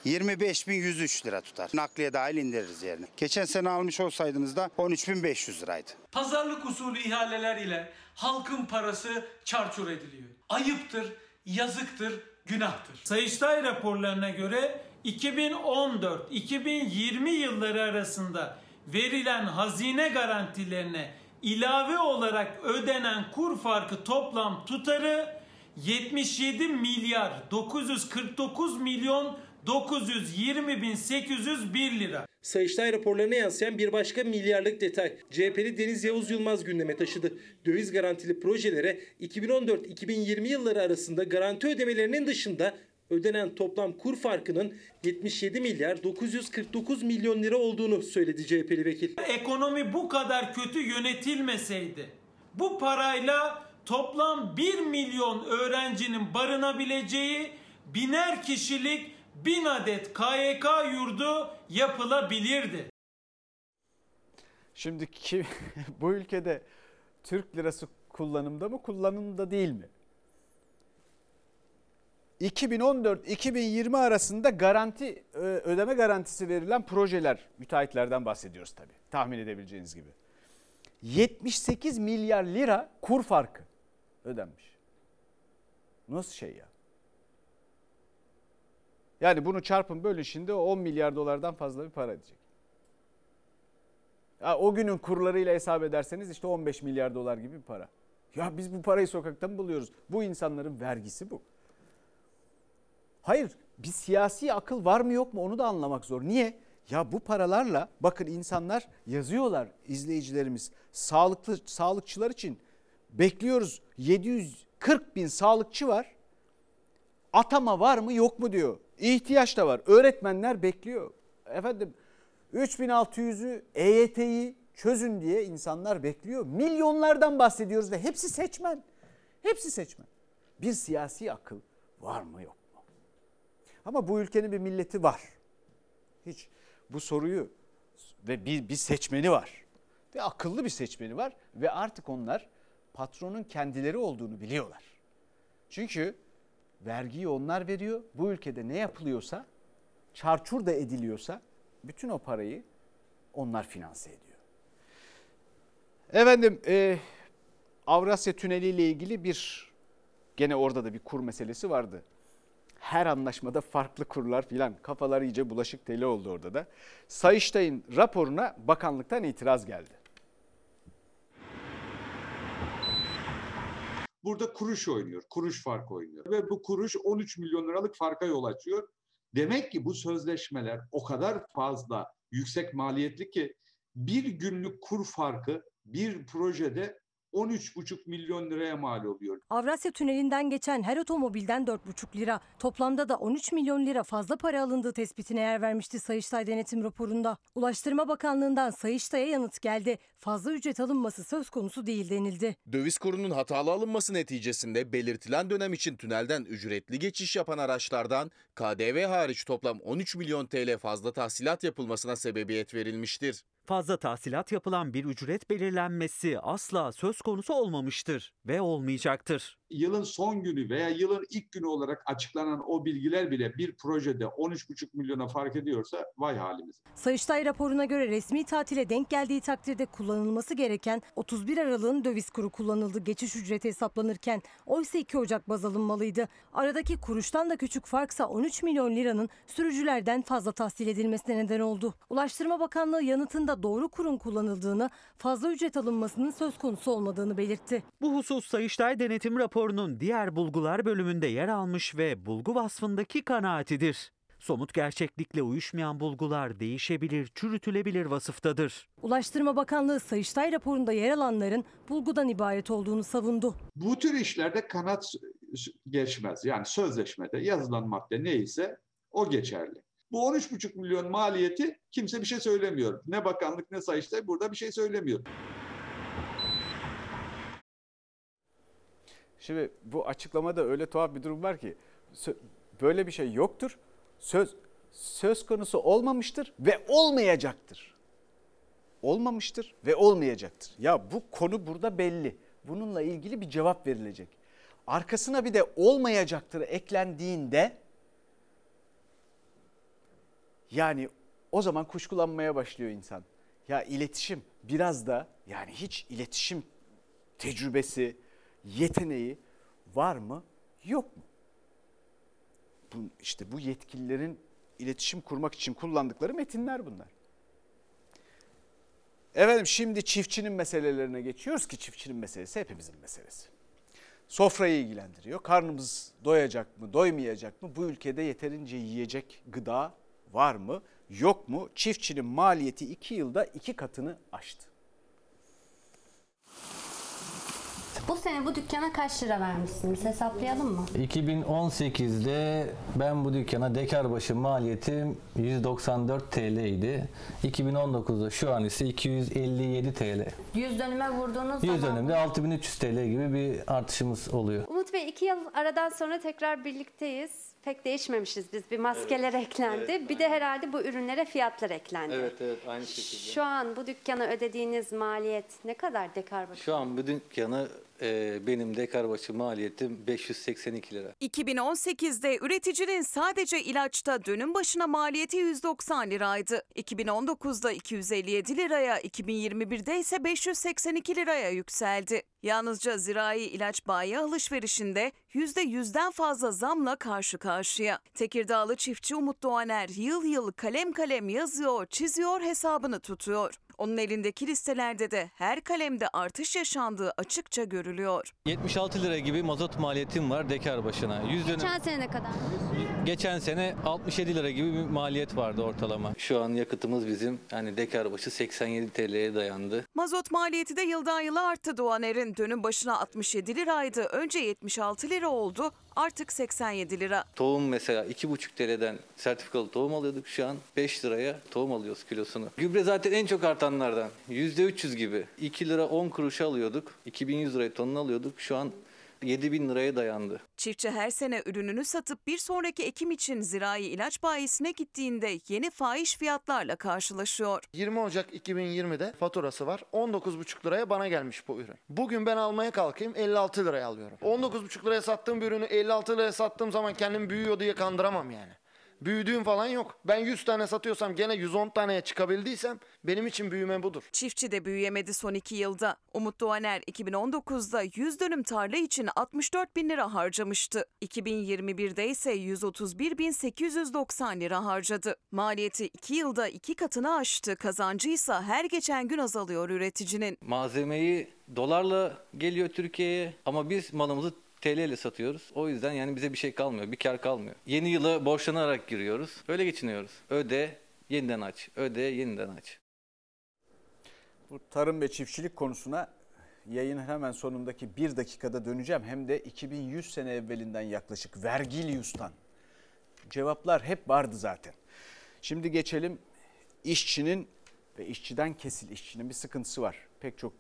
25.103 lira tutar. Nakliye dahil indiririz yerine. Geçen sene almış olsaydınız da 13.500 liraydı. Pazarlık usulü ihaleler ile halkın parası çarçur ediliyor. Ayıptır, yazıktır, günahtır. Sayıştay raporlarına göre 2014-2020 yılları arasında verilen hazine garantilerine ilave olarak ödenen kur farkı toplam tutarı 77 milyar 949 milyon 920 bin 801 lira. Sayıştay raporlarına yansıyan bir başka milyarlık detay. CHP'li Deniz Yavuz Yılmaz gündeme taşıdı. Döviz garantili projelere 2014-2020 yılları arasında garanti ödemelerinin dışında ödenen toplam kur farkının 77 milyar 949 milyon lira olduğunu söyledi CHP'li vekil. Ekonomi bu kadar kötü yönetilmeseydi bu parayla toplam 1 milyon öğrencinin barınabileceği biner kişilik 1000 adet KYK yurdu yapılabilirdi. Şimdi ki, bu ülkede Türk lirası kullanımda mı kullanımda değil mi? 2014-2020 arasında garanti ödeme garantisi verilen projeler müteahhitlerden bahsediyoruz tabii. Tahmin edebileceğiniz gibi. 78 milyar lira kur farkı ödenmiş. Nasıl şey ya? Yani bunu çarpın bölün şimdi 10 milyar dolardan fazla bir para edecek. Ya o günün kurlarıyla hesap ederseniz işte 15 milyar dolar gibi bir para. Ya biz bu parayı sokaktan buluyoruz? Bu insanların vergisi bu. Hayır bir siyasi akıl var mı yok mu onu da anlamak zor. Niye? Ya bu paralarla bakın insanlar yazıyorlar izleyicilerimiz. Sağlıklı sağlıkçılar için bekliyoruz 740 bin sağlıkçı var. Atama var mı yok mu diyor. İhtiyaç da var. Öğretmenler bekliyor. Efendim 3600'ü EYT'yi çözün diye insanlar bekliyor. Milyonlardan bahsediyoruz ve hepsi seçmen. Hepsi seçmen. Bir siyasi akıl var mı yok mu? Ama bu ülkenin bir milleti var. Hiç bu soruyu ve bir, bir seçmeni var. Ve akıllı bir seçmeni var ve artık onlar patronun kendileri olduğunu biliyorlar. Çünkü vergiyi onlar veriyor. Bu ülkede ne yapılıyorsa, çarçur da ediliyorsa bütün o parayı onlar finanse ediyor. Efendim e, Avrasya Tüneli ile ilgili bir gene orada da bir kur meselesi vardı. Her anlaşmada farklı kurlar filan kafalar iyice bulaşık teli oldu orada da. Sayıştay'ın raporuna bakanlıktan itiraz geldi. Burada kuruş oynuyor, kuruş fark oynuyor ve bu kuruş 13 milyon liralık farka yol açıyor. Demek ki bu sözleşmeler o kadar fazla yüksek maliyetli ki bir günlük kur farkı bir projede 13,5 milyon liraya mal oluyor. Avrasya Tüneli'nden geçen her otomobilden 4,5 lira, toplamda da 13 milyon lira fazla para alındığı tespitine yer vermişti Sayıştay denetim raporunda. Ulaştırma Bakanlığı'ndan Sayıştay'a yanıt geldi. Fazla ücret alınması söz konusu değil denildi. Döviz kurunun hatalı alınması neticesinde belirtilen dönem için tünelden ücretli geçiş yapan araçlardan KDV hariç toplam 13 milyon TL fazla tahsilat yapılmasına sebebiyet verilmiştir. Fazla tahsilat yapılan bir ücret belirlenmesi asla söz konusu olmamıştır ve olmayacaktır. Yılın son günü veya yılın ilk günü olarak açıklanan o bilgiler bile bir projede 13,5 milyona fark ediyorsa vay halimiz. Sayıştay raporuna göre resmi tatile denk geldiği takdirde kullanılması gereken 31 Aralık'ın döviz kuru kullanıldı geçiş ücreti hesaplanırken. Oysa 2 Ocak baz alınmalıydı. Aradaki kuruştan da küçük farksa 13 milyon liranın sürücülerden fazla tahsil edilmesine neden oldu. Ulaştırma Bakanlığı yanıtında doğru kurun kullanıldığını, fazla ücret alınmasının söz konusu olmadığını belirtti. Bu husus Sayıştay Denetim raporunun diğer bulgular bölümünde yer almış ve bulgu vasfındaki kanaatidir. Somut gerçeklikle uyuşmayan bulgular değişebilir, çürütülebilir vasıftadır. Ulaştırma Bakanlığı Sayıştay raporunda yer alanların bulgudan ibaret olduğunu savundu. Bu tür işlerde kanat geçmez. Yani sözleşmede yazılan madde neyse o geçerli. Bu 13,5 milyon maliyeti kimse bir şey söylemiyor. Ne bakanlık ne Sayıştay burada bir şey söylemiyor. Şimdi bu açıklamada öyle tuhaf bir durum var ki böyle bir şey yoktur. Söz söz konusu olmamıştır ve olmayacaktır. Olmamıştır ve olmayacaktır. Ya bu konu burada belli. Bununla ilgili bir cevap verilecek. Arkasına bir de olmayacaktır eklendiğinde yani o zaman kuşkulanmaya başlıyor insan. Ya iletişim biraz da yani hiç iletişim tecrübesi, yeteneği var mı yok mu? Bu, işte bu yetkililerin iletişim kurmak için kullandıkları metinler bunlar. Efendim şimdi çiftçinin meselelerine geçiyoruz ki çiftçinin meselesi hepimizin meselesi. Sofrayı ilgilendiriyor. Karnımız doyacak mı, doymayacak mı? Bu ülkede yeterince yiyecek gıda var mı, yok mu? Çiftçinin maliyeti 2 yılda 2 katını aştı. Bu sene bu dükkana kaç lira vermişsiniz hesaplayalım mı? 2018'de ben bu dükkana dekar başı maliyetim 194 TL idi. 2019'da şu an ise 257 TL. 100 dönüme vurduğunuz 100 zaman... dönümde 6300 TL gibi bir artışımız oluyor. Umut Bey 2 yıl aradan sonra tekrar birlikteyiz. Pek değişmemişiz biz. Bir maskeler evet, eklendi. Evet, bir de herhalde bu ürünlere fiyatlar eklendi. Evet evet aynı şekilde. Şu an bu dükkana ödediğiniz maliyet ne kadar dekar başı? Şu an bu dükkanı e, benim dekar başı maliyetim 582 lira. 2018'de üreticinin sadece ilaçta dönüm başına maliyeti 190 liraydı. 2019'da 257 liraya, 2021'de ise 582 liraya yükseldi. Yalnızca zirai ilaç bayi alışverişinde %100'den fazla zamla karşı karşıya. Tekirdağlı çiftçi Umut Doğaner yıl yıl kalem kalem yazıyor, çiziyor hesabını tutuyor. Onun elindeki listelerde de her kalemde artış yaşandığı açıkça görülüyor. 76 lira gibi mazot maliyetim var dekar başına. 100 dönüm... Geçen sene ne kadar? Geçen sene 67 lira gibi bir maliyet vardı ortalama. Şu an yakıtımız bizim yani dekar başı 87 TL'ye dayandı. Mazot maliyeti de yıldan yıla arttı Doğaner'in. Dönüm başına 67 liraydı. Önce 76 lira oldu. Artık 87 lira. Tohum mesela 2,5 TL'den sertifikalı tohum alıyorduk şu an 5 liraya tohum alıyoruz kilosunu. Gübre zaten en çok artanlardan. %300 gibi. 2 lira 10 kuruşa alıyorduk. 2100 liraya tonunu alıyorduk. Şu an 7 bin liraya dayandı. Çiftçi her sene ürününü satıp bir sonraki ekim için zirai ilaç bayisine gittiğinde yeni fahiş fiyatlarla karşılaşıyor. 20 Ocak 2020'de faturası var. 19,5 liraya bana gelmiş bu ürün. Bugün ben almaya kalkayım 56 liraya alıyorum. 19,5 liraya sattığım bir ürünü 56 liraya sattığım zaman kendim büyüyor diye kandıramam yani. Büyüdüğüm falan yok. Ben 100 tane satıyorsam gene 110 taneye çıkabildiysem benim için büyüme budur. Çiftçi de büyüyemedi son iki yılda. Umut Doğaner 2019'da 100 dönüm tarla için 64 bin lira harcamıştı. 2021'de ise 131 bin 890 lira harcadı. Maliyeti 2 yılda 2 katını aştı. Kazancı ise her geçen gün azalıyor üreticinin. Malzemeyi dolarla geliyor Türkiye'ye ama biz malımızı TL ile satıyoruz. O yüzden yani bize bir şey kalmıyor, bir kar kalmıyor. Yeni yıla borçlanarak giriyoruz. Böyle geçiniyoruz. Öde, yeniden aç. Öde, yeniden aç. Bu tarım ve çiftçilik konusuna yayının hemen sonundaki bir dakikada döneceğim. Hem de 2100 sene evvelinden yaklaşık Vergilius'tan. Cevaplar hep vardı zaten. Şimdi geçelim işçinin ve işçiden kesil işçinin bir sıkıntısı var. Pek çok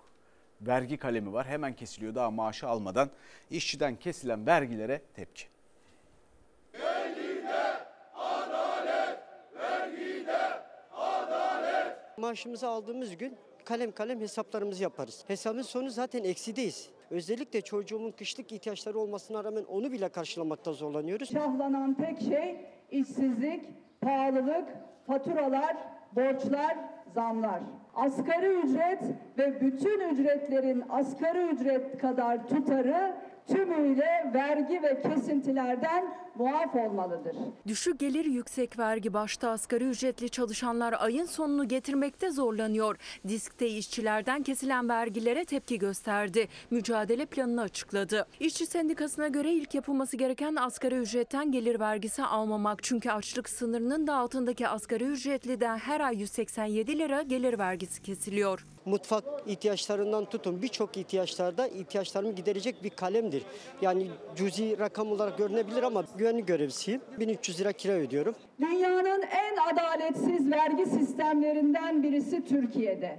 vergi kalemi var. Hemen kesiliyor daha maaşı almadan. işçiden kesilen vergilere tepki. Vergide adalet, vergide adalet, Maaşımızı aldığımız gün kalem kalem hesaplarımızı yaparız. Hesabın sonu zaten eksideyiz. Özellikle çocuğumun kışlık ihtiyaçları olmasına rağmen onu bile karşılamakta zorlanıyoruz. Şahlanan tek şey işsizlik, pahalılık, faturalar, borçlar, zamlar. Asgari ücret ve bütün ücretlerin asgari ücret kadar tutarı tümüyle vergi ve kesintilerden muaf olmalıdır. Düşük gelir yüksek vergi başta asgari ücretli çalışanlar ayın sonunu getirmekte zorlanıyor. Diskte işçilerden kesilen vergilere tepki gösterdi. Mücadele planını açıkladı. İşçi sendikasına göre ilk yapılması gereken asgari ücretten gelir vergisi almamak. Çünkü açlık sınırının da altındaki asgari ücretliden her ay 187 lira gelir vergisi kesiliyor. Mutfak ihtiyaçlarından tutun birçok ihtiyaçlarda ihtiyaçlarımı giderecek bir kalemdir. Yani cüzi rakam olarak görünebilir ama güvenlik görevlisiyim. 1300 lira kira ödüyorum. Dünyanın en adaletsiz vergi sistemlerinden birisi Türkiye'de.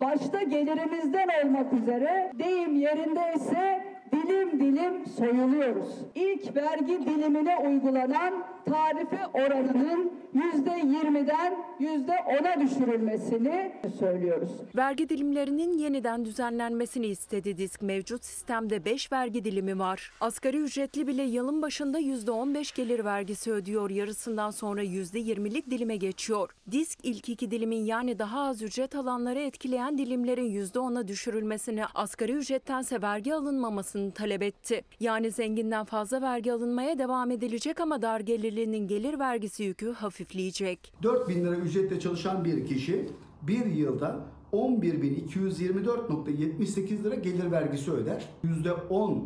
Başta gelirimizden olmak üzere deyim yerindeyse dilim dilim soyuluyoruz. İlk vergi dilimine uygulanan tarife oranının yüzde yirmiden yüzde ona düşürülmesini söylüyoruz. Vergi dilimlerinin yeniden düzenlenmesini istedi disk. Mevcut sistemde 5 vergi dilimi var. Asgari ücretli bile yılın başında %15 gelir vergisi ödüyor. Yarısından sonra %20'lik dilime geçiyor. Disk ilk iki dilimin yani daha az ücret alanları etkileyen dilimlerin %10'a düşürülmesini, asgari ücrettense vergi alınmamasını talep etti. Yani zenginden fazla vergi alınmaya devam edilecek ama dar gelirlinin gelir vergisi yükü hafifleyecek. 4 bin lira ücretle çalışan bir kişi bir yılda 11.224.78 lira gelir vergisi öder. %10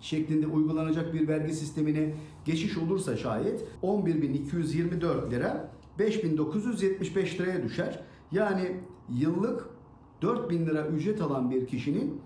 şeklinde uygulanacak bir vergi sistemine geçiş olursa şayet 11.224 lira 5.975 liraya düşer. Yani yıllık 4000 lira ücret alan bir kişinin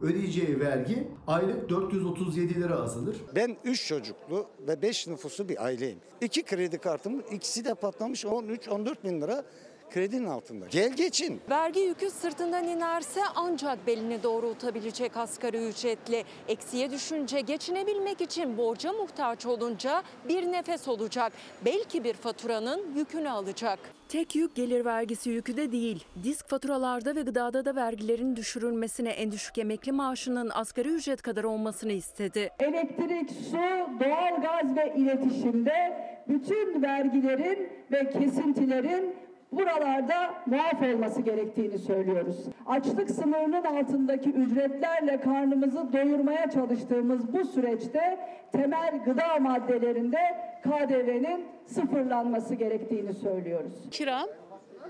ödeyeceği vergi aylık 437 lira azalır. Ben 3 çocuklu ve 5 nüfuslu bir aileyim. İki kredi kartım ikisi de patlamış 13-14 bin lira kredinin altında. Gel geçin. Vergi yükü sırtından inerse ancak belini doğrultabilecek asgari ücretli. Eksiye düşünce geçinebilmek için borca muhtaç olunca bir nefes olacak. Belki bir faturanın yükünü alacak. Tek yük gelir vergisi yükü de değil. Disk faturalarda ve gıdada da vergilerin düşürülmesine en düşük emekli maaşının asgari ücret kadar olmasını istedi. Elektrik, su, doğalgaz ve iletişimde bütün vergilerin ve kesintilerin buralarda muaf olması gerektiğini söylüyoruz. Açlık sınırının altındaki ücretlerle karnımızı doyurmaya çalıştığımız bu süreçte temel gıda maddelerinde KDV'nin sıfırlanması gerektiğini söylüyoruz. Kiram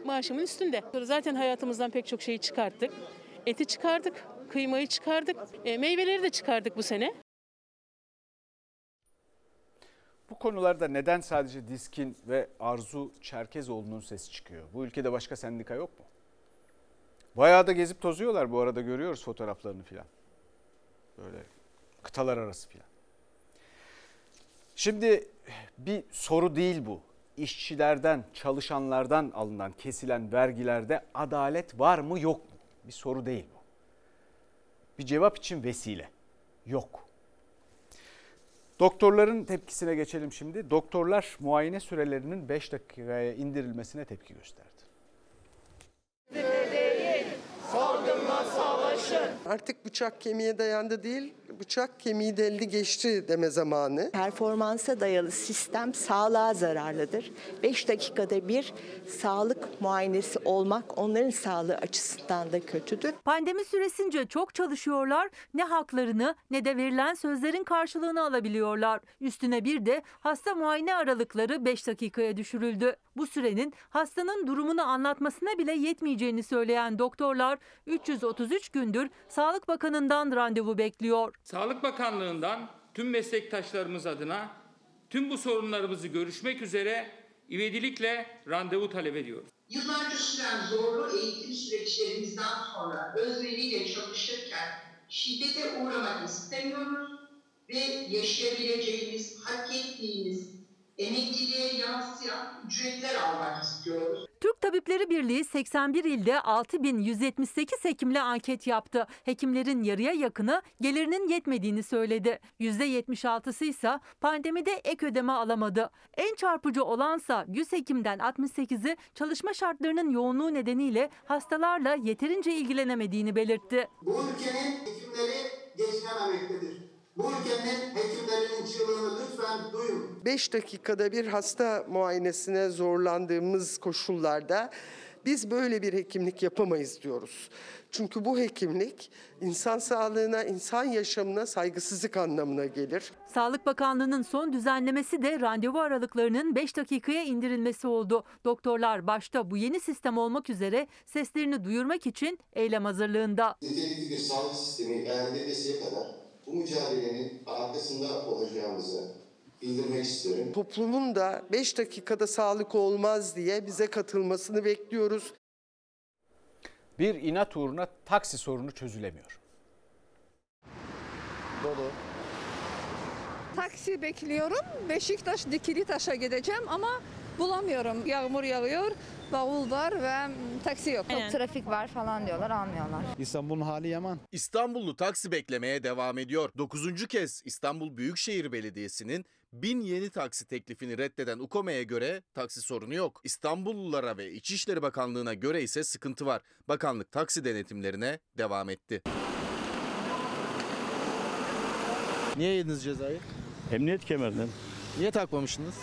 maaşımın üstünde. Zaten hayatımızdan pek çok şeyi çıkarttık. Eti çıkardık, kıymayı çıkardık, e, meyveleri de çıkardık bu sene. Bu konularda neden sadece Diskin ve Arzu Çerkezoğlu'nun sesi çıkıyor? Bu ülkede başka sendika yok mu? Bayağı da gezip tozuyorlar bu arada görüyoruz fotoğraflarını filan. Böyle kıtalar arası filan. Şimdi bir soru değil bu. İşçilerden, çalışanlardan alınan, kesilen vergilerde adalet var mı yok mu? Bir soru değil bu. Bir cevap için vesile. Yok. Doktorların tepkisine geçelim şimdi. Doktorlar muayene sürelerinin 5 dakikaya indirilmesine tepki gösterdi. Artık bıçak kemiğe dayandı değil, bıçak kemiği deldi geçti deme zamanı. Performansa dayalı sistem sağlığa zararlıdır. 5 dakikada bir sağlık muayenesi olmak onların sağlığı açısından da kötüdür. Pandemi süresince çok çalışıyorlar. Ne haklarını ne de verilen sözlerin karşılığını alabiliyorlar. Üstüne bir de hasta muayene aralıkları 5 dakikaya düşürüldü. Bu sürenin hastanın durumunu anlatmasına bile yetmeyeceğini söyleyen doktorlar 333 gündür Sağlık Bakanı'ndan randevu bekliyor. Sağlık Bakanlığı'ndan tüm meslektaşlarımız adına tüm bu sorunlarımızı görüşmek üzere ivedilikle randevu talep ediyoruz. Yıllarca süren zorlu eğitim süreçlerimizden sonra özveriyle çalışırken şiddete uğramak istemiyoruz ve yaşayabileceğimiz, hak ettiğimiz emekliliğe yansıyan ücretler almak istiyoruz. Türk Tabipleri Birliği 81 ilde 6178 hekimle anket yaptı. Hekimlerin yarıya yakını gelirinin yetmediğini söyledi. %76'sı ise pandemide ek ödeme alamadı. En çarpıcı olansa 100 hekimden 68'i çalışma şartlarının yoğunluğu nedeniyle hastalarla yeterince ilgilenemediğini belirtti. Bu ülkenin hekimleri geçinememektedir. Bu ülkenin lütfen duyun. 5 dakikada bir hasta muayenesine zorlandığımız koşullarda biz böyle bir hekimlik yapamayız diyoruz. Çünkü bu hekimlik insan sağlığına, insan yaşamına saygısızlık anlamına gelir. Sağlık Bakanlığı'nın son düzenlemesi de randevu aralıklarının 5 dakikaya indirilmesi oldu. Doktorlar başta bu yeni sistem olmak üzere seslerini duyurmak için eylem hazırlığında. Nitelikli bir sağlık sistemi elde edesiye kadar bu mücadelenin arkasında olacağımızı bildirmek isterim. Toplumun da 5 dakikada sağlık olmaz diye bize katılmasını bekliyoruz. Bir inat uğruna taksi sorunu çözülemiyor. Dolu. Taksi bekliyorum. Beşiktaş Dikili Taş'a gideceğim ama bulamıyorum. Yağmur yağıyor, bavul var ve taksi yok. Çok trafik var falan diyorlar almıyorlar. İstanbul'un hali yaman. İstanbullu taksi beklemeye devam ediyor. Dokuzuncu kez İstanbul Büyükşehir Belediyesi'nin bin yeni taksi teklifini reddeden UKOME'ye göre taksi sorunu yok. İstanbullulara ve İçişleri Bakanlığı'na göre ise sıkıntı var. Bakanlık taksi denetimlerine devam etti. Niye yediniz cezayı? Emniyet kemerden. Niye takmamışsınız?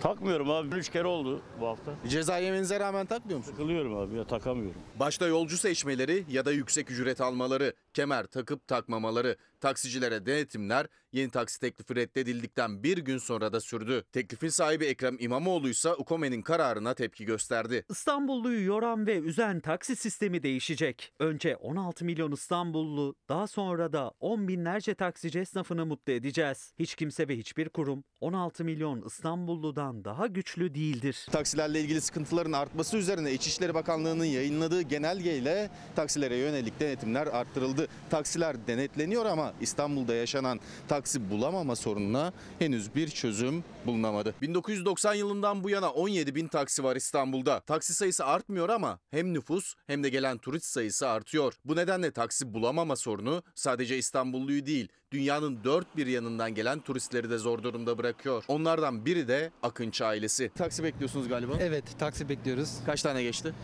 Takmıyorum abi. Üç kere oldu bu hafta. Ceza yemenize rağmen takmıyor musunuz? Takılıyorum abi ya takamıyorum. Başta yolcu seçmeleri ya da yüksek ücret almaları, kemer takıp takmamaları, taksicilere denetimler yeni taksi teklifi reddedildikten bir gün sonra da sürdü. Teklifin sahibi Ekrem İmamoğlu ise UKOME'nin kararına tepki gösterdi. İstanbulluyu yoran ve üzen taksi sistemi değişecek. Önce 16 milyon İstanbullu, daha sonra da 10 binlerce taksici esnafını mutlu edeceğiz. Hiç kimse ve hiçbir kurum 16 milyon İstanbulludan daha güçlü değildir. Taksilerle ilgili sıkıntıların artması üzerine İçişleri Bakanlığı'nın yayınladığı genelgeyle taksilere yönelik denetimler arttırıldı. Taksiler denetleniyor ama İstanbul'da yaşanan taksi bulamama sorununa henüz bir çözüm bulunamadı. 1990 yılından bu yana 17 bin taksi var İstanbul'da. Taksi sayısı artmıyor ama hem nüfus hem de gelen turist sayısı artıyor. Bu nedenle taksi bulamama sorunu sadece İstanbulluyu değil, dünyanın dört bir yanından gelen turistleri de zor durumda bırakıyor. Onlardan biri de Akınç ailesi. Taksi bekliyorsunuz galiba. Evet taksi bekliyoruz. Kaç tane geçti?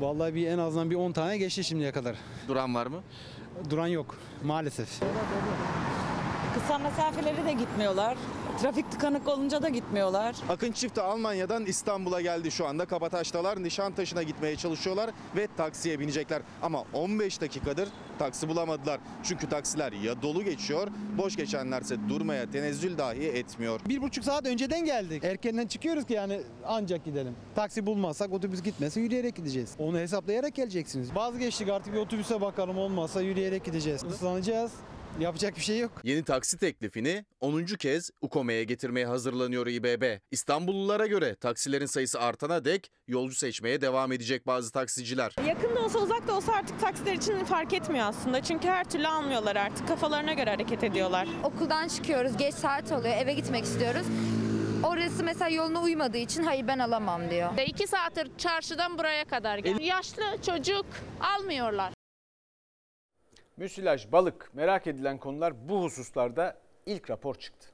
Vallahi bir en azından bir 10 tane geçti şimdiye kadar. Duran var mı? Duran yok maalesef. Kısa mesafeleri de gitmiyorlar. Trafik tıkanık olunca da gitmiyorlar. Akın çifti Almanya'dan İstanbul'a geldi şu anda. Kabataş'talar Nişantaşı'na gitmeye çalışıyorlar ve taksiye binecekler. Ama 15 dakikadır taksi bulamadılar. Çünkü taksiler ya dolu geçiyor, boş geçenlerse durmaya tenezzül dahi etmiyor. Bir buçuk saat önceden geldik. Erkenden çıkıyoruz ki yani ancak gidelim. Taksi bulmazsak otobüs gitmese yürüyerek gideceğiz. Onu hesaplayarak geleceksiniz. Vazgeçtik artık bir otobüse bakalım olmazsa yürüyerek gideceğiz. Islanacağız. Yapacak bir şey yok. Yeni taksi teklifini 10. kez UKOME'ye getirmeye hazırlanıyor İBB. İstanbullulara göre taksilerin sayısı artana dek yolcu seçmeye devam edecek bazı taksiciler. Yakın da olsa uzak da olsa artık taksiler için fark etmiyor aslında. Çünkü her türlü almıyorlar artık. Kafalarına göre hareket ediyorlar. Okuldan çıkıyoruz, geç saat oluyor, eve gitmek istiyoruz. Orası mesela yoluna uymadığı için hayır ben alamam diyor. İki saattir çarşıdan buraya kadar gel. Yaşlı çocuk almıyorlar. Müsilaj, balık merak edilen konular bu hususlarda ilk rapor çıktı.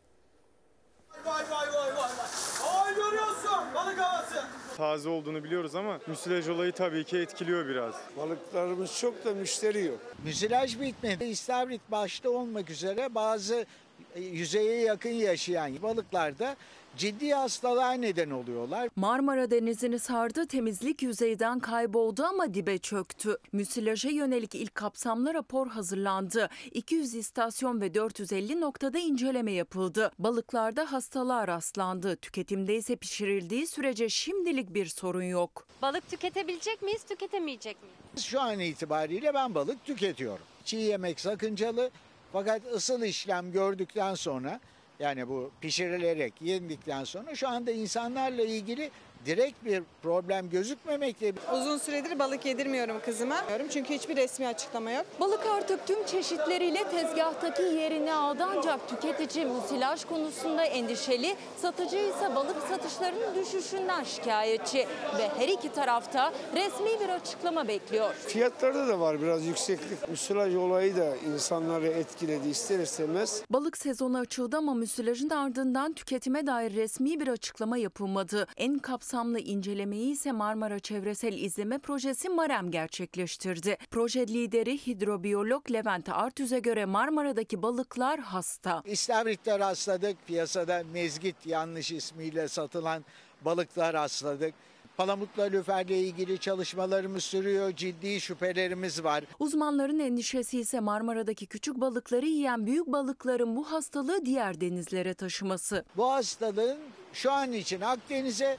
Vay vay vay vay vay. Ay görüyorsun balık havası. Taze olduğunu biliyoruz ama müsilaj olayı tabii ki etkiliyor biraz. Balıklarımız çok da müşteri yok. Müsilaj bitmedi. İstavrit başta olmak üzere bazı e, yüzeye yakın yaşayan balıklarda ciddi hastalığa neden oluyorlar. Marmara Denizi'ni sardı, temizlik yüzeyden kayboldu ama dibe çöktü. Müsilaja yönelik ilk kapsamlı rapor hazırlandı. 200 istasyon ve 450 noktada inceleme yapıldı. Balıklarda hastalığa rastlandı. Tüketimde ise pişirildiği sürece şimdilik bir sorun yok. Balık tüketebilecek miyiz, tüketemeyecek miyiz? Şu an itibariyle ben balık tüketiyorum. Çiğ yemek sakıncalı fakat ısıl işlem gördükten sonra yani bu pişirilerek yendikten sonra şu anda insanlarla ilgili direkt bir problem gözükmemekte. Uzun süredir balık yedirmiyorum kızıma. Çünkü hiçbir resmi açıklama yok. Balık artık tüm çeşitleriyle tezgahtaki yerini aldı ancak tüketici musilaj konusunda endişeli, satıcı ise balık satışlarının düşüşünden şikayetçi ve her iki tarafta resmi bir açıklama bekliyor. Fiyatlarda da var biraz yükseklik. Müsilaj olayı da insanları etkiledi ister istemez. Balık sezonu açıldı ama müsilajın ardından tüketime dair resmi bir açıklama yapılmadı. En kapsamlı incelemeyi ise Marmara Çevresel İzleme Projesi MAREM gerçekleştirdi. Proje lideri hidrobiyolog Levent Artüz'e göre Marmara'daki balıklar hasta. İstavritler rastladık. Piyasada mezgit yanlış ismiyle satılan balıklar rastladık. Palamutla lüferle ilgili çalışmalarımız sürüyor. Ciddi şüphelerimiz var. Uzmanların endişesi ise Marmara'daki küçük balıkları yiyen büyük balıkların bu hastalığı diğer denizlere taşıması. Bu hastalığın şu an için Akdeniz'e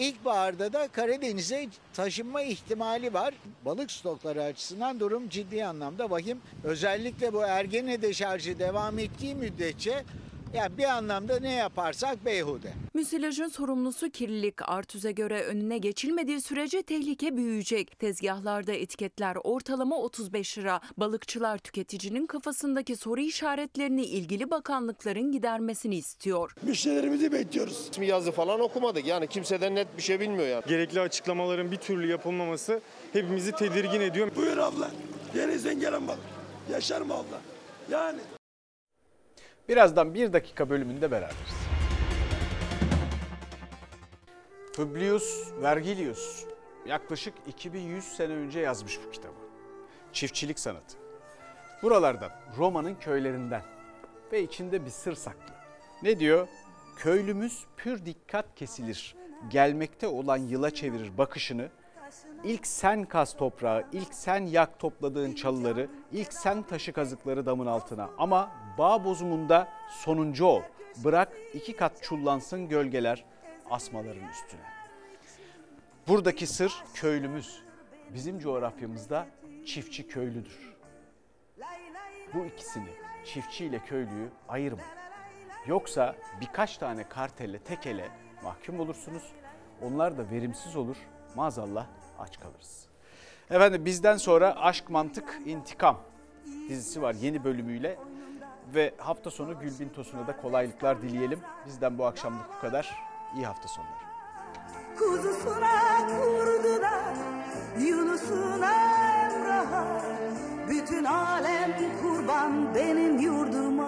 ilkbaharda da Karadeniz'e taşınma ihtimali var. Balık stokları açısından durum ciddi anlamda vahim. Özellikle bu Ergene deşarjı devam ettiği müddetçe yani bir anlamda ne yaparsak beyhude. Müsilajın sorumlusu kirlilik Artüz'e göre önüne geçilmediği sürece tehlike büyüyecek. Tezgahlarda etiketler ortalama 35 lira. Balıkçılar tüketicinin kafasındaki soru işaretlerini ilgili bakanlıkların gidermesini istiyor. Müşterilerimizi bekliyoruz. İsmi yazı falan okumadık. Yani kimseden net bir şey bilmiyor yani. Gerekli açıklamaların bir türlü yapılmaması hepimizi tedirgin ediyor. Buyur abla. Denizden gelen balık. Yaşar mı abla? Yani. Birazdan bir dakika bölümünde beraberiz. Publius Vergilius yaklaşık 2100 sene önce yazmış bu kitabı. Çiftçilik sanatı. Buralardan, Roma'nın köylerinden ve içinde bir sır saklı. Ne diyor? Köylümüz pür dikkat kesilir, gelmekte olan yıla çevirir bakışını, İlk sen kaz toprağı, ilk sen yak topladığın çalıları, ilk sen taşı kazıkları damın altına. Ama bağ bozumunda sonuncu ol. Bırak iki kat çullansın gölgeler asmaların üstüne. Buradaki sır köylümüz. Bizim coğrafyamızda çiftçi köylüdür. Bu ikisini çiftçi ile köylüyü ayırma. Yoksa birkaç tane kartelle tekele mahkum olursunuz. Onlar da verimsiz olur. Maazallah aç kalırız. Efendim bizden sonra Aşk Mantık İntikam dizisi var yeni bölümüyle. Ve hafta sonu Gülbin Tosun'a da kolaylıklar dileyelim. Bizden bu akşamlık bu kadar. İyi hafta sonları. Kuzusuna kurdular Yunus'una Emrah'a Bütün alem kurban benim yurdum